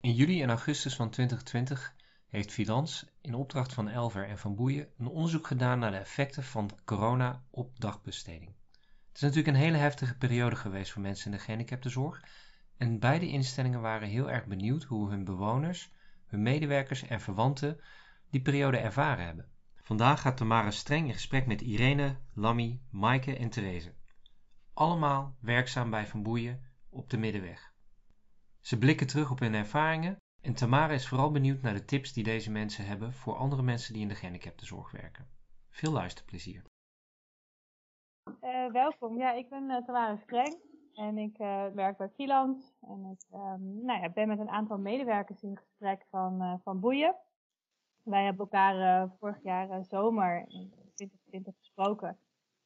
In juli en augustus van 2020 heeft Filans in opdracht van Elver en Van Boeien een onderzoek gedaan naar de effecten van corona op dagbesteding. Het is natuurlijk een hele heftige periode geweest voor mensen in de gehandicaptenzorg en beide instellingen waren heel erg benieuwd hoe hun bewoners, hun medewerkers en verwanten die periode ervaren hebben. Vandaag gaat Tamara Streng in gesprek met Irene, Lammy, Maaike en Therese. Allemaal werkzaam bij Van Boeien op de Middenweg. Ze blikken terug op hun ervaringen en Tamara is vooral benieuwd naar de tips die deze mensen hebben voor andere mensen die in de gehandicaptenzorg werken. Veel luisterplezier. Uh, welkom, ja, ik ben uh, Tamara Streng en ik uh, werk bij Freelance. En ik um, nou ja, ben met een aantal medewerkers in gesprek van, van Boeien. Wij hebben elkaar vorig jaar zomer in 2020 gesproken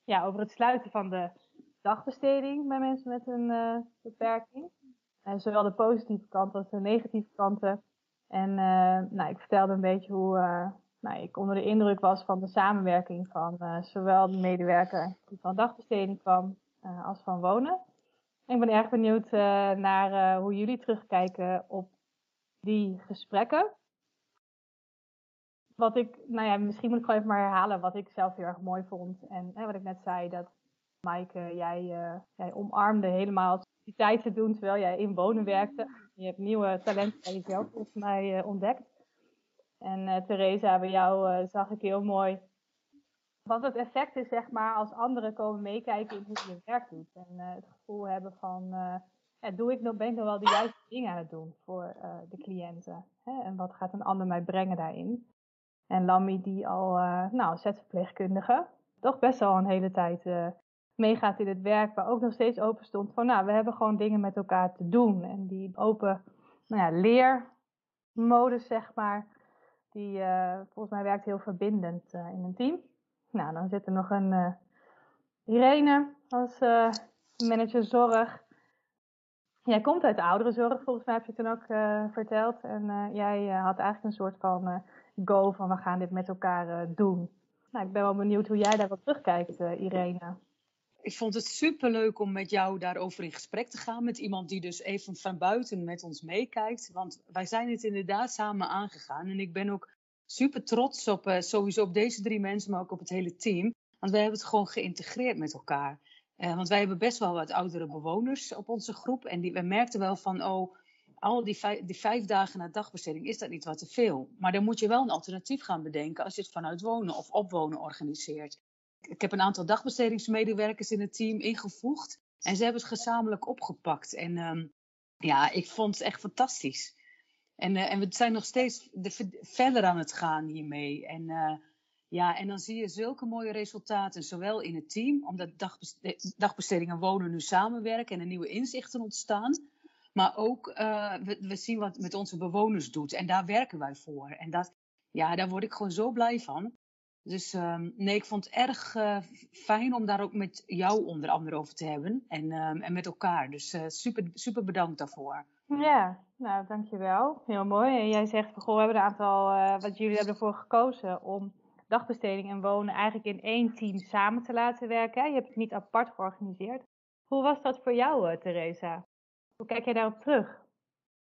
ja, over het sluiten van de dagbesteding bij mensen met een beperking. En zowel de positieve kant als de negatieve kanten. En uh, nou, ik vertelde een beetje hoe uh, nou, ik onder de indruk was van de samenwerking van zowel de medewerker die van dagbesteding kwam als van wonen. En ik ben erg benieuwd naar hoe jullie terugkijken op die gesprekken. Wat ik, nou ja, misschien moet ik gewoon even maar herhalen wat ik zelf heel erg mooi vond. En wat ik net zei, dat Maaike, jij, jij omarmde helemaal die tijd te doen terwijl jij in wonen werkte. Je hebt nieuwe talenten bij jezelf volgens mij uh, ontdekt. En uh, Theresa, bij jou zag ik heel mooi wat het effect is, zeg maar, als anderen komen meekijken in hoe je werk doet. En het gevoel hebben van, doe ik nog, ben ik nog wel de juiste dingen aan het doen voor de cliënten? Hè? En wat gaat een ander mij brengen daarin? En Lammy, die al, nou, zetverpleegkundige, toch best wel een hele tijd meegaat in het werk, maar ook nog steeds open stond van, nou, we hebben gewoon dingen met elkaar te doen. En die open nou ja, leermodus, zeg maar, die uh, volgens mij werkt heel verbindend uh, in een team. Nou, dan zit er nog een uh, Irene als manager zorg. Jij komt uit de ouderenzorg, volgens mij heb je toen ook verteld. En jij had eigenlijk een soort van go van we gaan dit met elkaar doen. Nou, ik ben wel benieuwd hoe jij daar wat terugkijkt, Irene ik vond het superleuk om met jou daarover in gesprek te gaan. Met iemand die dus even van buiten met ons meekijkt. Want wij zijn het inderdaad samen aangegaan. En ik ben ook super trots op uh, sowieso op deze drie mensen, maar ook op het hele team. Want wij hebben het gewoon geïntegreerd met elkaar. Uh, want wij hebben best wel wat oudere bewoners op onze groep. En die, we merkten wel van, oh, al die vijf, die vijf dagen na dagbesteding is dat niet wat te veel. Maar dan moet je wel een alternatief gaan bedenken als je het vanuit wonen of opwonen organiseert. Ik heb een aantal dagbestedingsmedewerkers in het team ingevoegd. En ze hebben het gezamenlijk opgepakt. En um, ja, ik vond het echt fantastisch. En, uh, en we zijn nog steeds de, verder aan het gaan hiermee. En, uh, ja, en dan zie je zulke mooie resultaten, zowel in het team, omdat dagbesteding, dagbesteding en wonen nu samenwerken en er nieuwe inzichten ontstaan. Maar ook, we, we, zien wat het met onze bewoners doet. En daar werken wij voor. En dat, ja, daar word ik gewoon zo blij van. Dus um, nee, ik vond het erg uh, fijn om daar ook met jou onder andere over te hebben. En, um, en met elkaar. Dus uh, super, super bedankt daarvoor. Ja, nou dankjewel. Heel mooi. En jij zegt, goh, we hebben een aantal, uh, wat jullie hebben ervoor gekozen om dagbesteding en wonen eigenlijk in één team samen te laten werken. Je hebt het niet apart georganiseerd. Hoe was dat voor jou, Theresa? Hoe kijk jij daarop terug?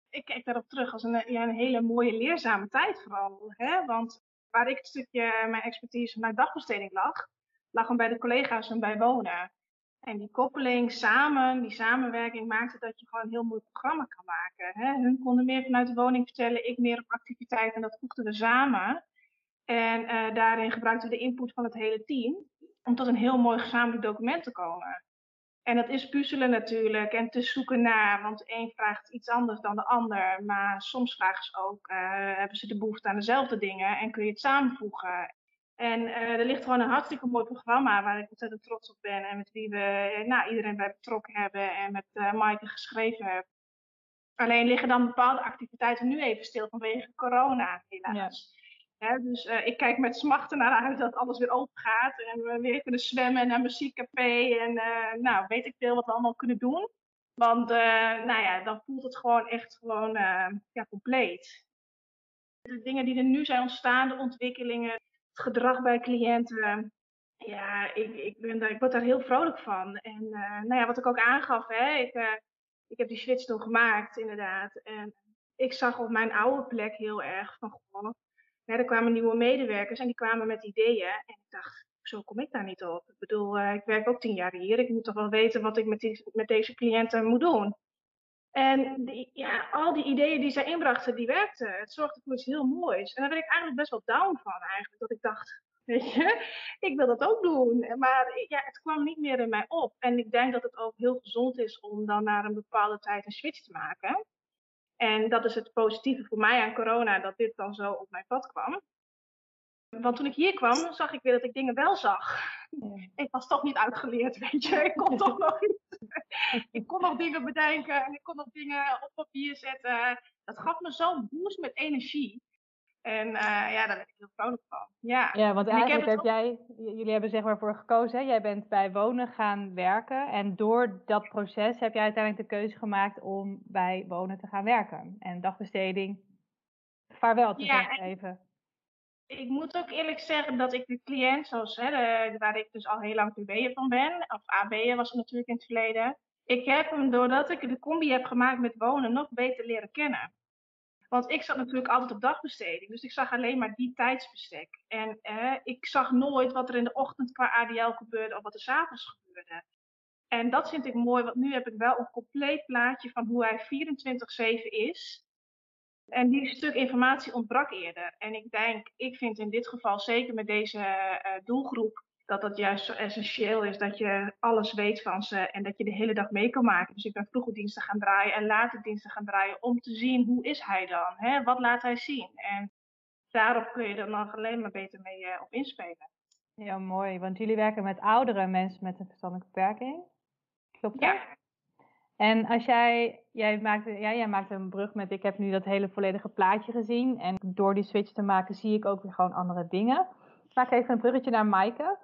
Ik kijk daarop terug als een, ja, een hele mooie leerzame tijd vooral. Hè? Want waar ik het stukje mijn expertise vanuit dagbesteding lag, lag hem bij de collega's en bij wonen. En die koppeling samen, die samenwerking maakte dat je gewoon een heel mooi programma kan maken. Hè? Hun konden meer vanuit de woning vertellen, ik meer op activiteiten en dat voegden we samen. En uh, daarin gebruikten we de input van het hele team om tot een heel mooi gezamenlijk document te komen. En dat is puzzelen natuurlijk en te zoeken naar, want één vraagt iets anders dan de ander. Maar soms vragen ze ook, uh, hebben ze de behoefte aan dezelfde dingen en kun je het samenvoegen. En uh, er ligt gewoon een hartstikke mooi programma waar ik ontzettend trots op ben. En met wie we nou, iedereen bij betrokken hebben en met uh, Maaike geschreven heb. Alleen liggen dan bepaalde activiteiten nu even stil vanwege corona, helaas. Dus uh, ik kijk met smachten naar uit dat alles weer open gaat. En we weer kunnen zwemmen en een muziekcafé. En uh, nou, weet ik veel wat we allemaal kunnen doen. Want uh, nou ja, dan voelt het gewoon echt gewoon ja, compleet. De dingen die er nu zijn ontstaan, de ontwikkelingen, het gedrag bij cliënten. Ja, ik, ik, ben daar, ik word daar heel vrolijk van. En nou ja, wat ik ook aangaf, hè, ik, ik heb die switch toen gemaakt inderdaad. En ik zag op mijn oude plek heel erg van, er kwamen nieuwe medewerkers en die kwamen met ideeën. En ik dacht, zo kom ik daar niet op. Ik bedoel, ik werk ook tien jaar hier. Ik moet toch wel weten wat ik met, die, met deze cliënten moet doen. En die, ja, al die ideeën die zij inbrachten, die werkten. Het zorgde voor iets heel moois. En daar ben ik eigenlijk best wel down van eigenlijk. Dat ik dacht, weet je, ik wil dat ook doen. Maar ja, het kwam niet meer in mij op. En ik denk dat het ook heel gezond is om dan na een bepaalde tijd een switch te maken. En dat is het positieve voor mij aan corona, dat dit dan zo op mijn pad kwam. Want toen ik hier kwam, zag ik weer dat ik dingen wel zag. Ik was toch niet uitgeleerd, weet je. Ik kon toch nog iets. Ik kon nog dingen bedenken en ik kon nog dingen op papier zetten. Dat gaf me zo'n boost met energie. En uh, ja, daar ben ik heel vrolijk van. Ja, ja want eigenlijk heb, heb jij, jullie hebben zeg maar voor gekozen, hè? jij bent bij wonen gaan werken. En door dat proces heb jij uiteindelijk de keuze gemaakt om bij wonen te gaan werken. En dagbesteding, vaarwel te ja, zeggen even ik moet ook eerlijk zeggen dat ik de cliënt, zoals hè, de, waar ik dus al heel lang PB'er van ben, of AB'er was het natuurlijk in het verleden. Ik heb hem, doordat ik de combi heb gemaakt met wonen, nog beter leren kennen. Want ik zat natuurlijk altijd op dagbesteding, dus ik zag alleen maar die tijdsbestek. En eh, ik zag nooit wat er in de ochtend qua ADL gebeurde of wat er s'avonds gebeurde. En dat vind ik mooi, want nu heb ik wel een compleet plaatje van hoe hij 24-7 is. En die stuk informatie ontbrak eerder. En ik denk, ik vind in dit geval zeker met deze uh, doelgroep dat dat juist zo essentieel is dat je alles weet van ze en dat je de hele dag mee kan maken. Dus ik ben vroege diensten gaan draaien en later diensten gaan draaien om te zien hoe is hij dan? Hè? Wat laat hij zien? En daarop kun je dan alleen maar beter mee uh, op inspelen. Ja, mooi. Want jullie werken met oudere mensen met een verstandelijke beperking. Klopt dat? Ja, en als jij, jij maakt, ja, jij maakt een brug met, ik heb nu dat hele volledige plaatje gezien. En door die switch te maken zie ik ook weer gewoon andere dingen. Ik maak even een bruggetje naar Maaike.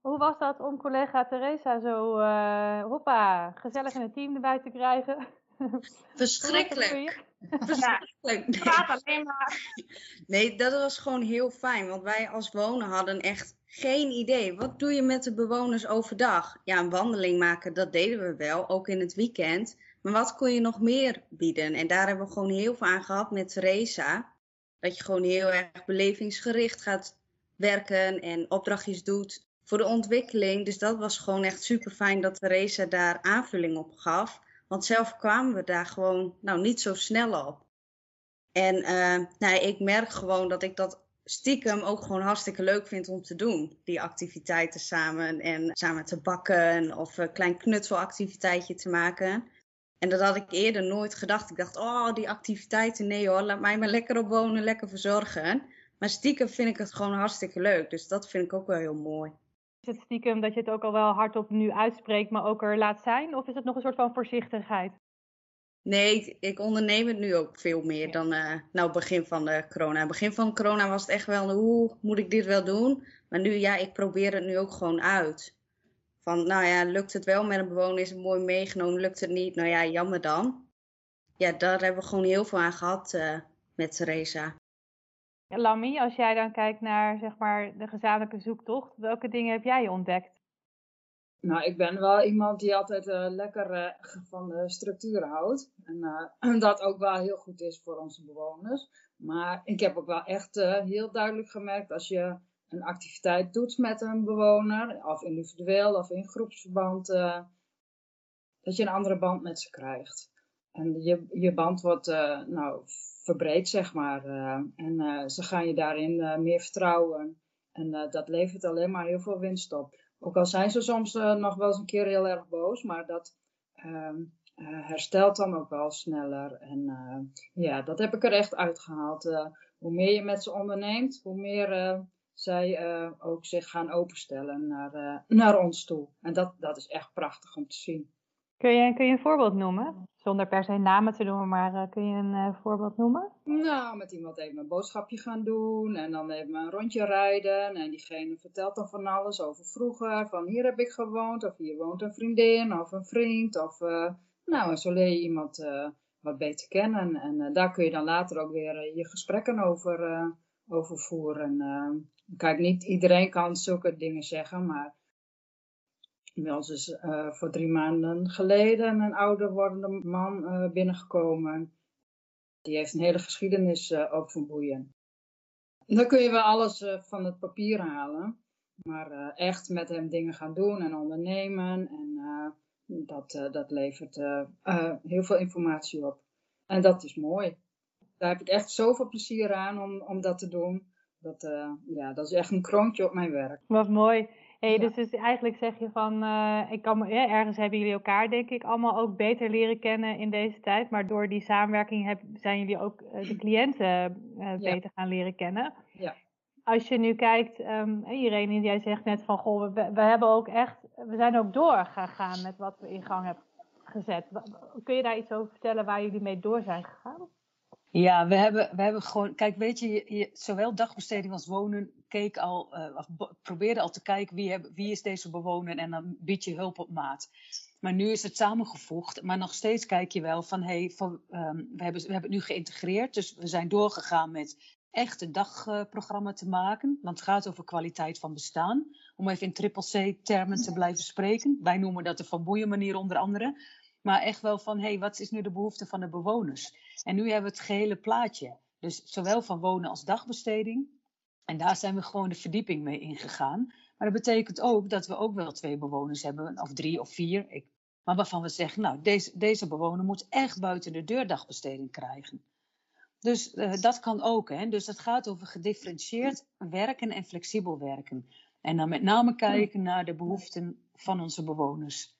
Hoe was dat om collega Theresa zo, uh, hoppa, gezellig in het team erbij te krijgen? Verschrikkelijk. Verschrikkelijk. Praat alleen maar. Nee, dat was gewoon heel fijn. Want wij als wonen hadden echt geen idee. Wat doe je met de bewoners overdag? Ja, een wandeling maken, dat deden we wel, ook in het weekend. Maar wat kon je nog meer bieden? En daar hebben we gewoon heel veel aan gehad met Theresa. Dat je gewoon heel erg belevingsgericht gaat werken en opdrachtjes doet voor de ontwikkeling. Dus dat was gewoon echt super fijn dat Theresa daar aanvulling op gaf. Want zelf kwamen we daar gewoon nou, niet zo snel op. En uh, nou, ik merk gewoon dat ik dat stiekem ook gewoon hartstikke leuk vind om te doen. Die activiteiten samen en samen te bakken of een klein knutselactiviteitje te maken. En dat had ik eerder nooit gedacht. Ik dacht, oh, die activiteiten, nee hoor, laat mij maar lekker op wonen, lekker verzorgen. Maar stiekem vind ik het gewoon hartstikke leuk. Dus dat vind ik ook wel heel mooi. Is het stiekem dat je het ook al wel hardop nu uitspreekt, maar ook er laat zijn? Of is het nog een soort van voorzichtigheid? Nee, ik, onderneem het nu ook veel meer dan uh, nou begin van de corona. Begin van corona was het echt wel, hoe moet ik dit wel doen? Maar nu, ja, ik probeer het nu ook gewoon uit. Van, nou ja, lukt het wel met een bewoner, is het mooi meegenomen, lukt het niet? Nou ja, jammer dan. Ja, daar hebben we gewoon heel veel aan gehad uh, met Theresa. Lammy, als jij dan kijkt naar zeg maar, de gezamenlijke zoektocht, welke dingen heb jij ontdekt? Nou, ik ben wel iemand die altijd uh, lekker uh, van de structuur houdt. En uh, dat ook wel heel goed is voor onze bewoners. Maar ik heb ook wel echt heel duidelijk gemerkt als je een activiteit doet met een bewoner, of individueel of in groepsverband, dat je een andere band met ze krijgt. En je, je band wordt nou, verbreed, zeg maar. en ze gaan je daarin meer vertrouwen. En dat levert alleen maar heel veel winst op. Ook al zijn ze soms nog wel eens een keer heel erg boos, maar dat uh, herstelt dan ook wel sneller. En ja, dat heb ik er echt uitgehaald. hoe meer je met ze onderneemt, hoe meer zij ook zich gaan openstellen naar, naar ons toe. En dat, dat is echt prachtig om te zien. Kun je, kun je een voorbeeld noemen? Zonder per se namen te noemen, maar uh, kun je een uh, voorbeeld noemen? Nou, met iemand even een boodschapje gaan doen en dan even een rondje rijden. En diegene vertelt dan van alles over vroeger. Van hier heb ik gewoond, of hier woont een vriendin of een vriend. Of, uh, nou, zo leer je iemand wat beter kennen. En daar kun je dan later ook weer je gesprekken over, over voeren. kijk, niet iedereen kan zulke dingen zeggen, maar ons is uh, voor drie maanden geleden een ouder wordende man uh, binnengekomen. Die heeft een hele geschiedenis ook van boeien. Dan kun je wel alles van het papier halen. Maar echt met hem dingen gaan doen en ondernemen. En dat, dat levert heel veel informatie op. En dat is mooi. Daar heb ik echt zoveel plezier aan om, om dat te doen. Dat, ja, dat is echt een kroontje op mijn werk. Wat mooi. Hey, Dus, dus eigenlijk zeg je van, uh, ik kan, ja, ergens hebben jullie elkaar denk ik allemaal ook beter leren kennen in deze tijd. Maar door die samenwerking heb, zijn jullie ook uh, de cliënten uh, beter gaan leren kennen. Ja. Als je nu kijkt, um, Irene, jij zegt net van, goh, we, we hebben ook echt, we zijn ook doorgegaan met wat we in gang hebben gezet. Kun je daar iets over vertellen waar jullie mee door zijn gegaan? Ja, we hebben, we hebben gewoon, kijk, weet je, je zowel dagbesteding als wonen keek al, of probeerde al te kijken wie, heb, wie is deze bewoner en dan bied je hulp op maat. Maar nu is het samengevoegd, maar nog steeds kijk je wel van, hey, um, we, hebben, we hebben het nu geïntegreerd, dus we zijn doorgegaan met echt een dagprogramma te maken, want het gaat over kwaliteit van bestaan. Om even in triple C-termen te blijven spreken. Wij noemen dat de Van Boeien manier onder andere. Maar echt wel van, hé, hey, wat is nu de behoefte van de bewoners? En nu hebben we het gehele plaatje. Dus zowel van wonen als dagbesteding. En daar zijn we gewoon de verdieping mee ingegaan. Maar dat betekent ook dat we ook wel twee bewoners hebben, of drie of vier. Ik, maar waarvan we zeggen, nou, deze, deze bewoner moet echt buiten de deur dagbesteding krijgen. Dus uh, dat kan ook. Hè? Dus het gaat over gedifferentieerd werken en flexibel werken. En dan met name kijken naar de behoeften van onze bewoners.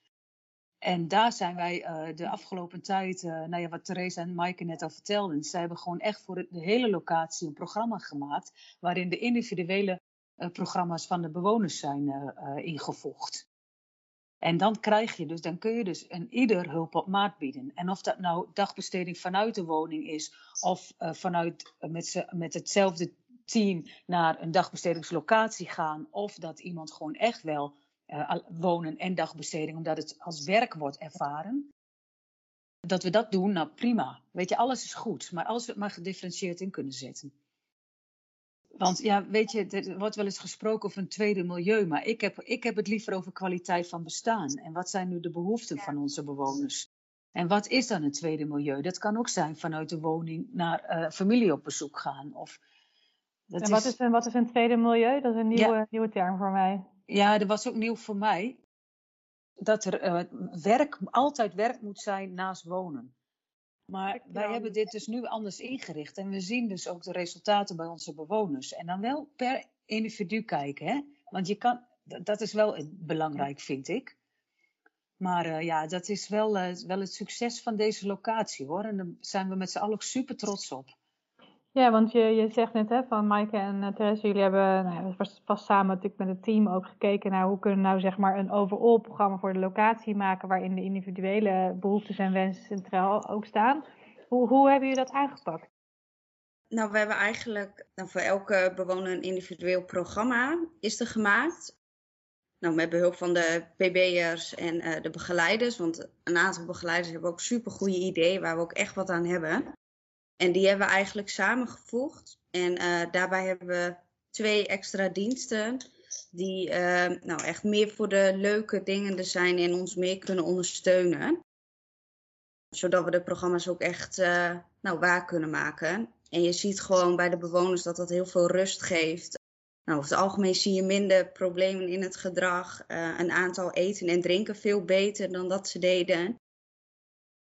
En daar zijn wij uh, de afgelopen tijd, uh, nou ja, wat Theresa en Maaike net al vertelden, zij hebben gewoon echt voor de hele locatie een programma gemaakt, waarin de individuele uh, programma's van de bewoners zijn ingevoegd. En dan krijg je dus, dan kun je dus een ieder hulp op maat bieden. En of dat nou dagbesteding vanuit de woning is, of vanuit met, met hetzelfde team naar een dagbestedingslocatie gaan, of dat iemand gewoon echt wel uh, wonen en dagbesteding, omdat het als werk wordt ervaren. Dat we dat doen, nou prima. Weet je, alles is goed, maar als we het maar gedifferentieerd in kunnen zetten. Want ja, weet je, er wordt wel eens gesproken over een tweede milieu, maar ik heb, ik heb het liever over kwaliteit van bestaan. En wat zijn nu de behoeften van onze bewoners? En wat is dan een tweede milieu? Dat kan ook zijn vanuit de woning naar uh, familie op bezoek gaan. Of, dat en wat is, een, wat is een tweede milieu? Dat is een nieuwe, nieuwe term voor mij. Ja, dat was ook nieuw voor mij. Dat er uh, werk, altijd werk moet zijn naast wonen. Maar wij hebben dit dus nu anders ingericht. En we zien dus ook de resultaten bij onze bewoners. En dan wel per individu kijken. Hè? Want je kan, dat is wel belangrijk, vind ik. Maar uh, ja, dat is wel, uh, wel het succes van deze locatie hoor. En daar zijn we met z'n allen ook super trots op. Ja, want je, je zegt net hè, van Maaike en uh, Therese, jullie hebben nou, vast, samen natuurlijk met het team ook gekeken naar hoe kunnen we nou zeg maar een overall programma voor de locatie maken waarin de individuele behoeftes en wensen centraal ook staan. Hoe, hoe hebben jullie dat aangepakt? Nou, we hebben eigenlijk nou, voor elke bewoner een individueel programma is er gemaakt. Nou, met behulp van de PB'ers en uh, de begeleiders, want een aantal begeleiders hebben ook super goede ideeën waar we ook echt wat aan hebben. En die hebben we eigenlijk samengevoegd. En uh, daarbij hebben we twee extra diensten die uh, nou echt meer voor de leuke dingen er zijn en ons meer kunnen ondersteunen. Zodat we de programma's ook echt uh, nou, waar kunnen maken. En je ziet gewoon bij de bewoners dat dat heel veel rust geeft. Nou, over het algemeen zie je minder problemen in het gedrag. een aantal eten en drinken veel beter dan dat ze deden.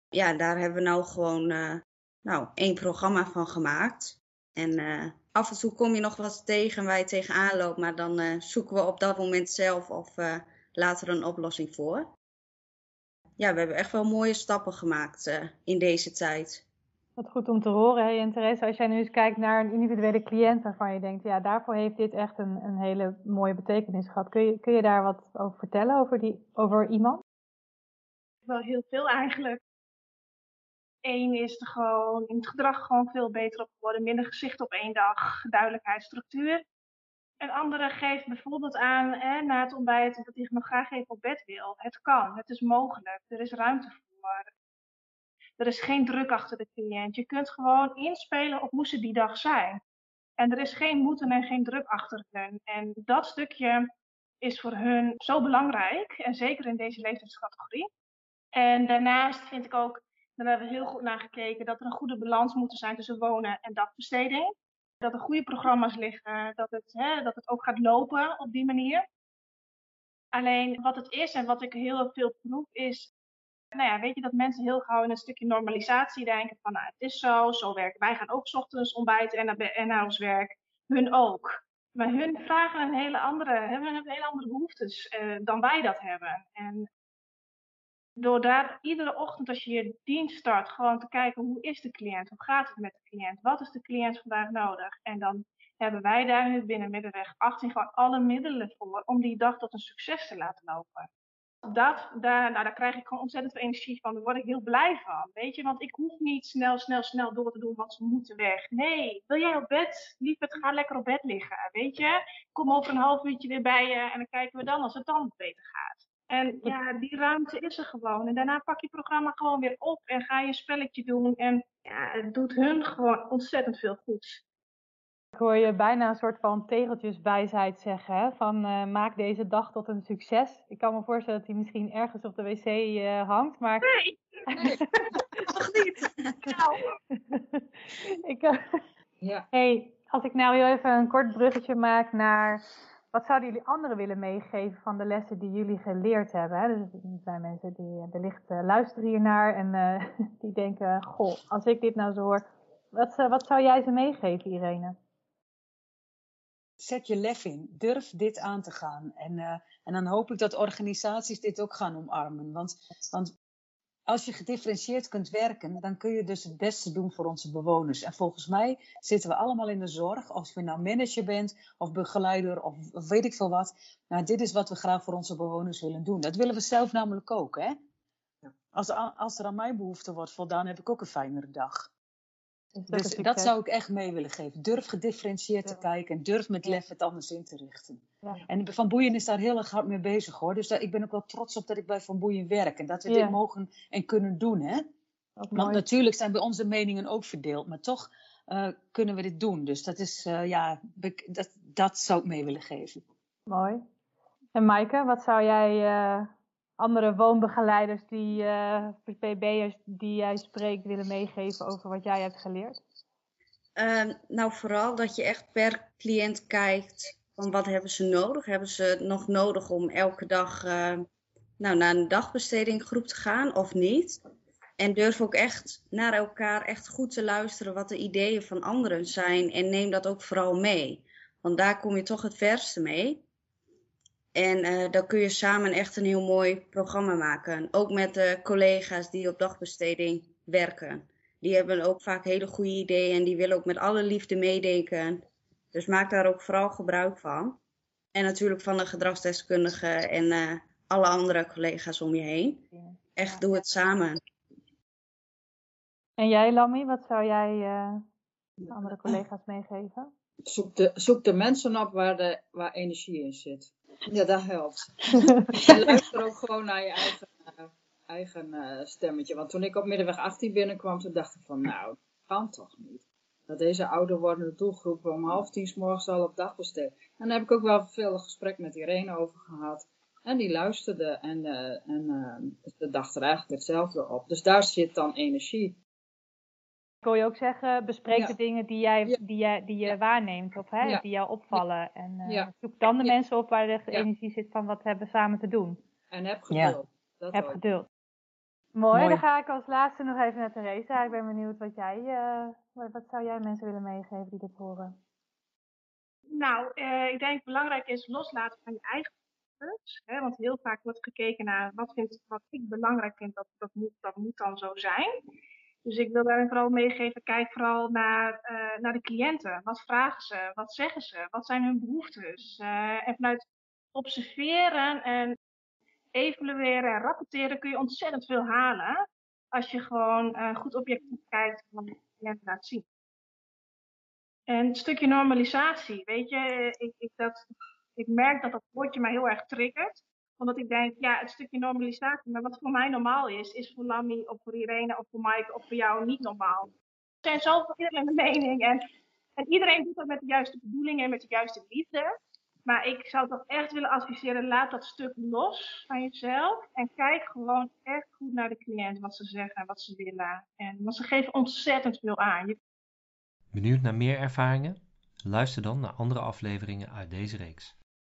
Ja, daar hebben we nou gewoon nou, één programma van gemaakt. En uh, af en toe kom je nog wat tegen waar je tegenaan loopt, maar dan uh, zoeken we op dat moment zelf of uh, later een oplossing voor. Ja, we hebben echt wel mooie stappen gemaakt in deze tijd. Wat goed om te horen. Hey, en Therese, als jij nu eens kijkt naar een individuele cliënt waarvan je denkt, ja, daarvoor heeft dit echt een, een hele mooie betekenis gehad. Kun je, kun je daar wat over vertellen, over, die, over iemand? Wel heel veel eigenlijk. Eén is er gewoon in het gedrag gewoon veel beter op geworden. Minder gezicht op één dag, duidelijkheid, structuur. Een andere geeft bijvoorbeeld aan hè, na het ontbijt dat hij nog graag even op bed wil. Het kan, het is mogelijk, er is ruimte voor. Er is geen druk achter de cliënt. Je kunt gewoon inspelen op hoe ze die dag zijn. En er is geen moeten en geen druk achter hun. En dat stukje is voor hun zo belangrijk. En zeker in deze leeftijdscategorie. En daarnaast vind ik ook Daar hebben we heel goed naar gekeken dat er een goede balans moet zijn tussen wonen en dagbesteding. Dat er goede programma's liggen, dat het, hè, dat het ook gaat lopen op die manier. Alleen wat het is en wat ik heel veel proef is, nou ja, weet je dat mensen heel gauw in een stukje normalisatie denken van nou, het is zo, zo werken. Wij gaan ook 's ochtends ontbijten en naar, en naar ons werk. Hun ook. Maar hun vragen een hele andere, hebben een hele andere behoeftes uh, dan wij dat hebben. En door daar iedere ochtend als je je dienst start, gewoon te kijken hoe is de cliënt, hoe gaat het met de cliënt, wat is de cliënt vandaag nodig. En dan hebben wij daar in het binnenmiddenweg 18 gewoon alle middelen voor om die dag tot een succes te laten lopen. Dat, daar, nou, daar krijg ik gewoon ontzettend veel energie van. Daar word ik heel blij van. Weet je, want ik hoef niet snel, snel, snel door te doen, want ze moeten weg. Nee, wil jij op bed? Lieverd, ga lekker op bed liggen. Weet je, kom over een half uurtje weer bij je en dan kijken we dan als het dan beter gaat. En ja, die ruimte is er gewoon. En daarna pak je programma gewoon weer op en ga je spelletje doen. En ja, het doet hun gewoon ontzettend veel goed. Ik hoor je bijna een soort van tegeltjeswijsheid zeggen, hè? van uh, maak deze dag tot een succes. Ik kan me voorstellen dat hij misschien ergens op de wc uh, hangt, maar... Nee, nee. toch niet. Nou. ik, uh... ja. hey, als ik nou heel even een kort bruggetje maak naar wat zouden jullie anderen willen meegeven van de lessen die jullie geleerd hebben? Dus er zijn mensen die wellicht luisteren hiernaar en die denken, goh, als ik dit nou zo hoor, wat, wat zou jij ze meegeven, Irene? zet je lef in. Durf dit aan te gaan. En, en dan hoop ik dat organisaties dit ook gaan omarmen. Want, want als je gedifferentieerd kunt werken, dan kun je dus het beste doen voor onze bewoners. En volgens mij zitten we allemaal in de zorg, of je nou manager bent, of begeleider, of, weet ik veel wat. Nou, dit is wat we graag voor onze bewoners willen doen. Dat willen we zelf namelijk ook, hè? Als, als er aan mijn behoefte wordt voldaan, heb ik ook een fijnere dag. Dus dat zou ik echt mee willen geven. Durf gedifferentieerd te kijken en durf met lef het anders in te richten. Ja. En Van Boeien is daar heel erg hard mee bezig hoor. Dus daar, ik ben ook wel trots op dat ik bij Van Boeien werk en dat we dit mogen en kunnen doen. Hè? Want natuurlijk zijn bij onze meningen ook verdeeld, maar toch uh, kunnen we dit doen. Dus dat, is, uh, ja, dat, dat zou ik mee willen geven. Mooi. En Maaike, wat zou jij uh, andere woonbegeleiders, die uh, PB'ers die jij spreekt, willen meegeven over wat jij hebt geleerd? Uh, nou, vooral dat je echt per cliënt kijkt van wat hebben ze nodig. Hebben ze nog nodig om elke dag uh, nou, naar een dagbestedinggroep te gaan of niet? En durf ook echt naar elkaar echt goed te luisteren wat de ideeën van anderen zijn. En neem dat ook vooral mee. Want daar kom je toch het verste mee. En uh, dan kun je samen echt een heel mooi programma maken. Ook met de collega's die op dagbesteding werken. Die hebben ook vaak hele goede ideeën en die willen ook met alle liefde meedenken. Dus maak daar ook vooral gebruik van. En natuurlijk van de gedragsdeskundigen en uh, alle andere collega's om je heen. Echt, doe het samen. En jij, Lammy, wat zou jij uh, andere collega's meegeven? Zoek de, zoek de mensen op waar, de, waar energie in zit. Ja, dat helpt. en luister ook gewoon naar je eigen, uh, eigen uh, stemmetje. Want toen ik op Middenweg 18 binnenkwam, toen dacht ik van, nou, kan toch niet. Dat deze ouder wordende doelgroep om half tien s morgens al op dag besteedt. En daar heb ik ook wel veel gesprek met Irene over gehad. En die luisterde en, uh, en ze dacht er eigenlijk hetzelfde op. Dus daar zit dan energie. Ik wil je ook zeggen, bespreek de dingen die, jij, die, jij, die je waarneemt of hè, die jou opvallen. En uh, zoek dan de mensen op waar de energie zit van wat hebben we samen te doen. En heb geduld. Dat heb ook. geduld. Mooi. dan ga ik als laatste nog even naar Theresa. Ik ben benieuwd wat jij, uh, wat zou jij mensen willen meegeven die dit horen? Nou, uh, ik denk belangrijk is loslaten van je eigen Hè, want heel vaak wordt gekeken naar wat, vind, wat ik belangrijk vind, dat, dat, moet, dat moet dan zo zijn. Dus ik wil daar vooral meegeven, kijk vooral naar, uh, naar de cliënten. Wat vragen ze? Wat zeggen ze? Wat zijn hun behoeftes? Uh, en vanuit observeren en evalueren en rapporteren kun je ontzettend veel halen. Als je gewoon uh, goed objectief kijkt en de cliënt laat zien. En het stukje normalisatie, weet je, ik, ik, dat, ik merk dat dat woordje mij heel erg triggert omdat ik denk, ja, het stukje normalisatie, maar wat voor mij normaal is, is voor Lammy of voor Irene of voor Mike of voor jou niet normaal. Er zijn zoveel verschillende meningen en, en iedereen doet dat met de juiste bedoelingen en met de juiste liefde. Maar ik zou toch echt willen adviseren, laat dat stuk los van jezelf. En kijk gewoon echt goed naar de cliënt, wat ze zeggen, wat ze willen. En, want ze geven ontzettend veel aan. Benieuwd naar meer ervaringen? Luister dan naar andere afleveringen uit deze reeks.